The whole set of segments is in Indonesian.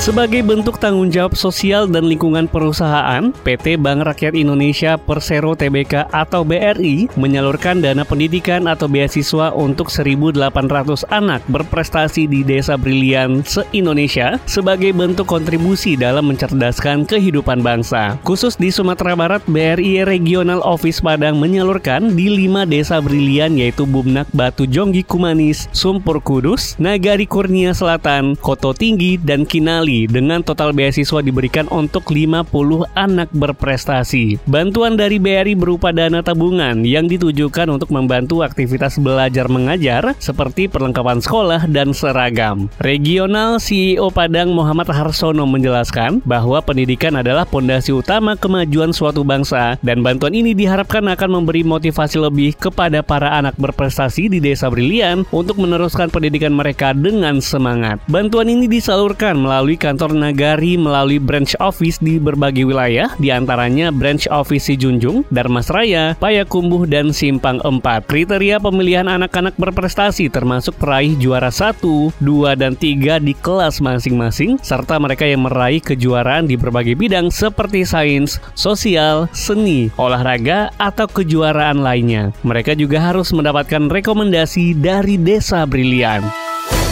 Sebagai bentuk tanggung jawab sosial dan lingkungan perusahaan, PT Bank Rakyat Indonesia Persero Tbk atau BRI menyalurkan dana pendidikan atau beasiswa untuk 1.800 anak berprestasi di Desa Brilian se-Indonesia sebagai bentuk kontribusi dalam mencerdaskan kehidupan bangsa. Khusus di Sumatera Barat, BRI Regional Office Padang menyalurkan di lima desa Brilian yaitu Bumnak Batu Jonggi Kumanis, Sumpur Kudus, Nagari Kurnia Selatan, Koto Tinggi, dan Kinali dengan total beasiswa diberikan untuk 50 anak berprestasi. Bantuan dari BRI berupa dana tabungan yang ditujukan untuk membantu aktivitas belajar mengajar seperti perlengkapan sekolah dan seragam. Regional CEO Padang Muhammad Harsono menjelaskan bahwa pendidikan adalah pondasi utama kemajuan suatu bangsa dan bantuan ini diharapkan akan memberi motivasi lebih kepada para anak berprestasi di Desa Brilian untuk meneruskan pendidikan mereka dengan semangat. Bantuan ini disalurkan melalui kantor Nagari melalui branch office di berbagai wilayah, di antaranya branch office si Junjung, Darmasraya, Payakumbuh, dan Simpang 4. Kriteria pemilihan anak-anak berprestasi termasuk peraih juara 1, 2, dan 3 di kelas masing-masing, serta mereka yang meraih kejuaraan di berbagai bidang seperti sains, sosial, seni, olahraga, atau kejuaraan lainnya. Mereka juga harus mendapatkan rekomendasi dari Desa Brilian.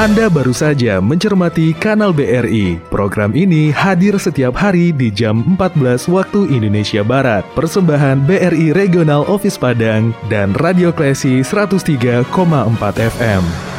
Anda baru saja mencermati Kanal BRI. Program ini hadir setiap hari di jam 14 waktu Indonesia Barat. Persembahan BRI Regional Office Padang dan Radio Klesi 103,4 FM.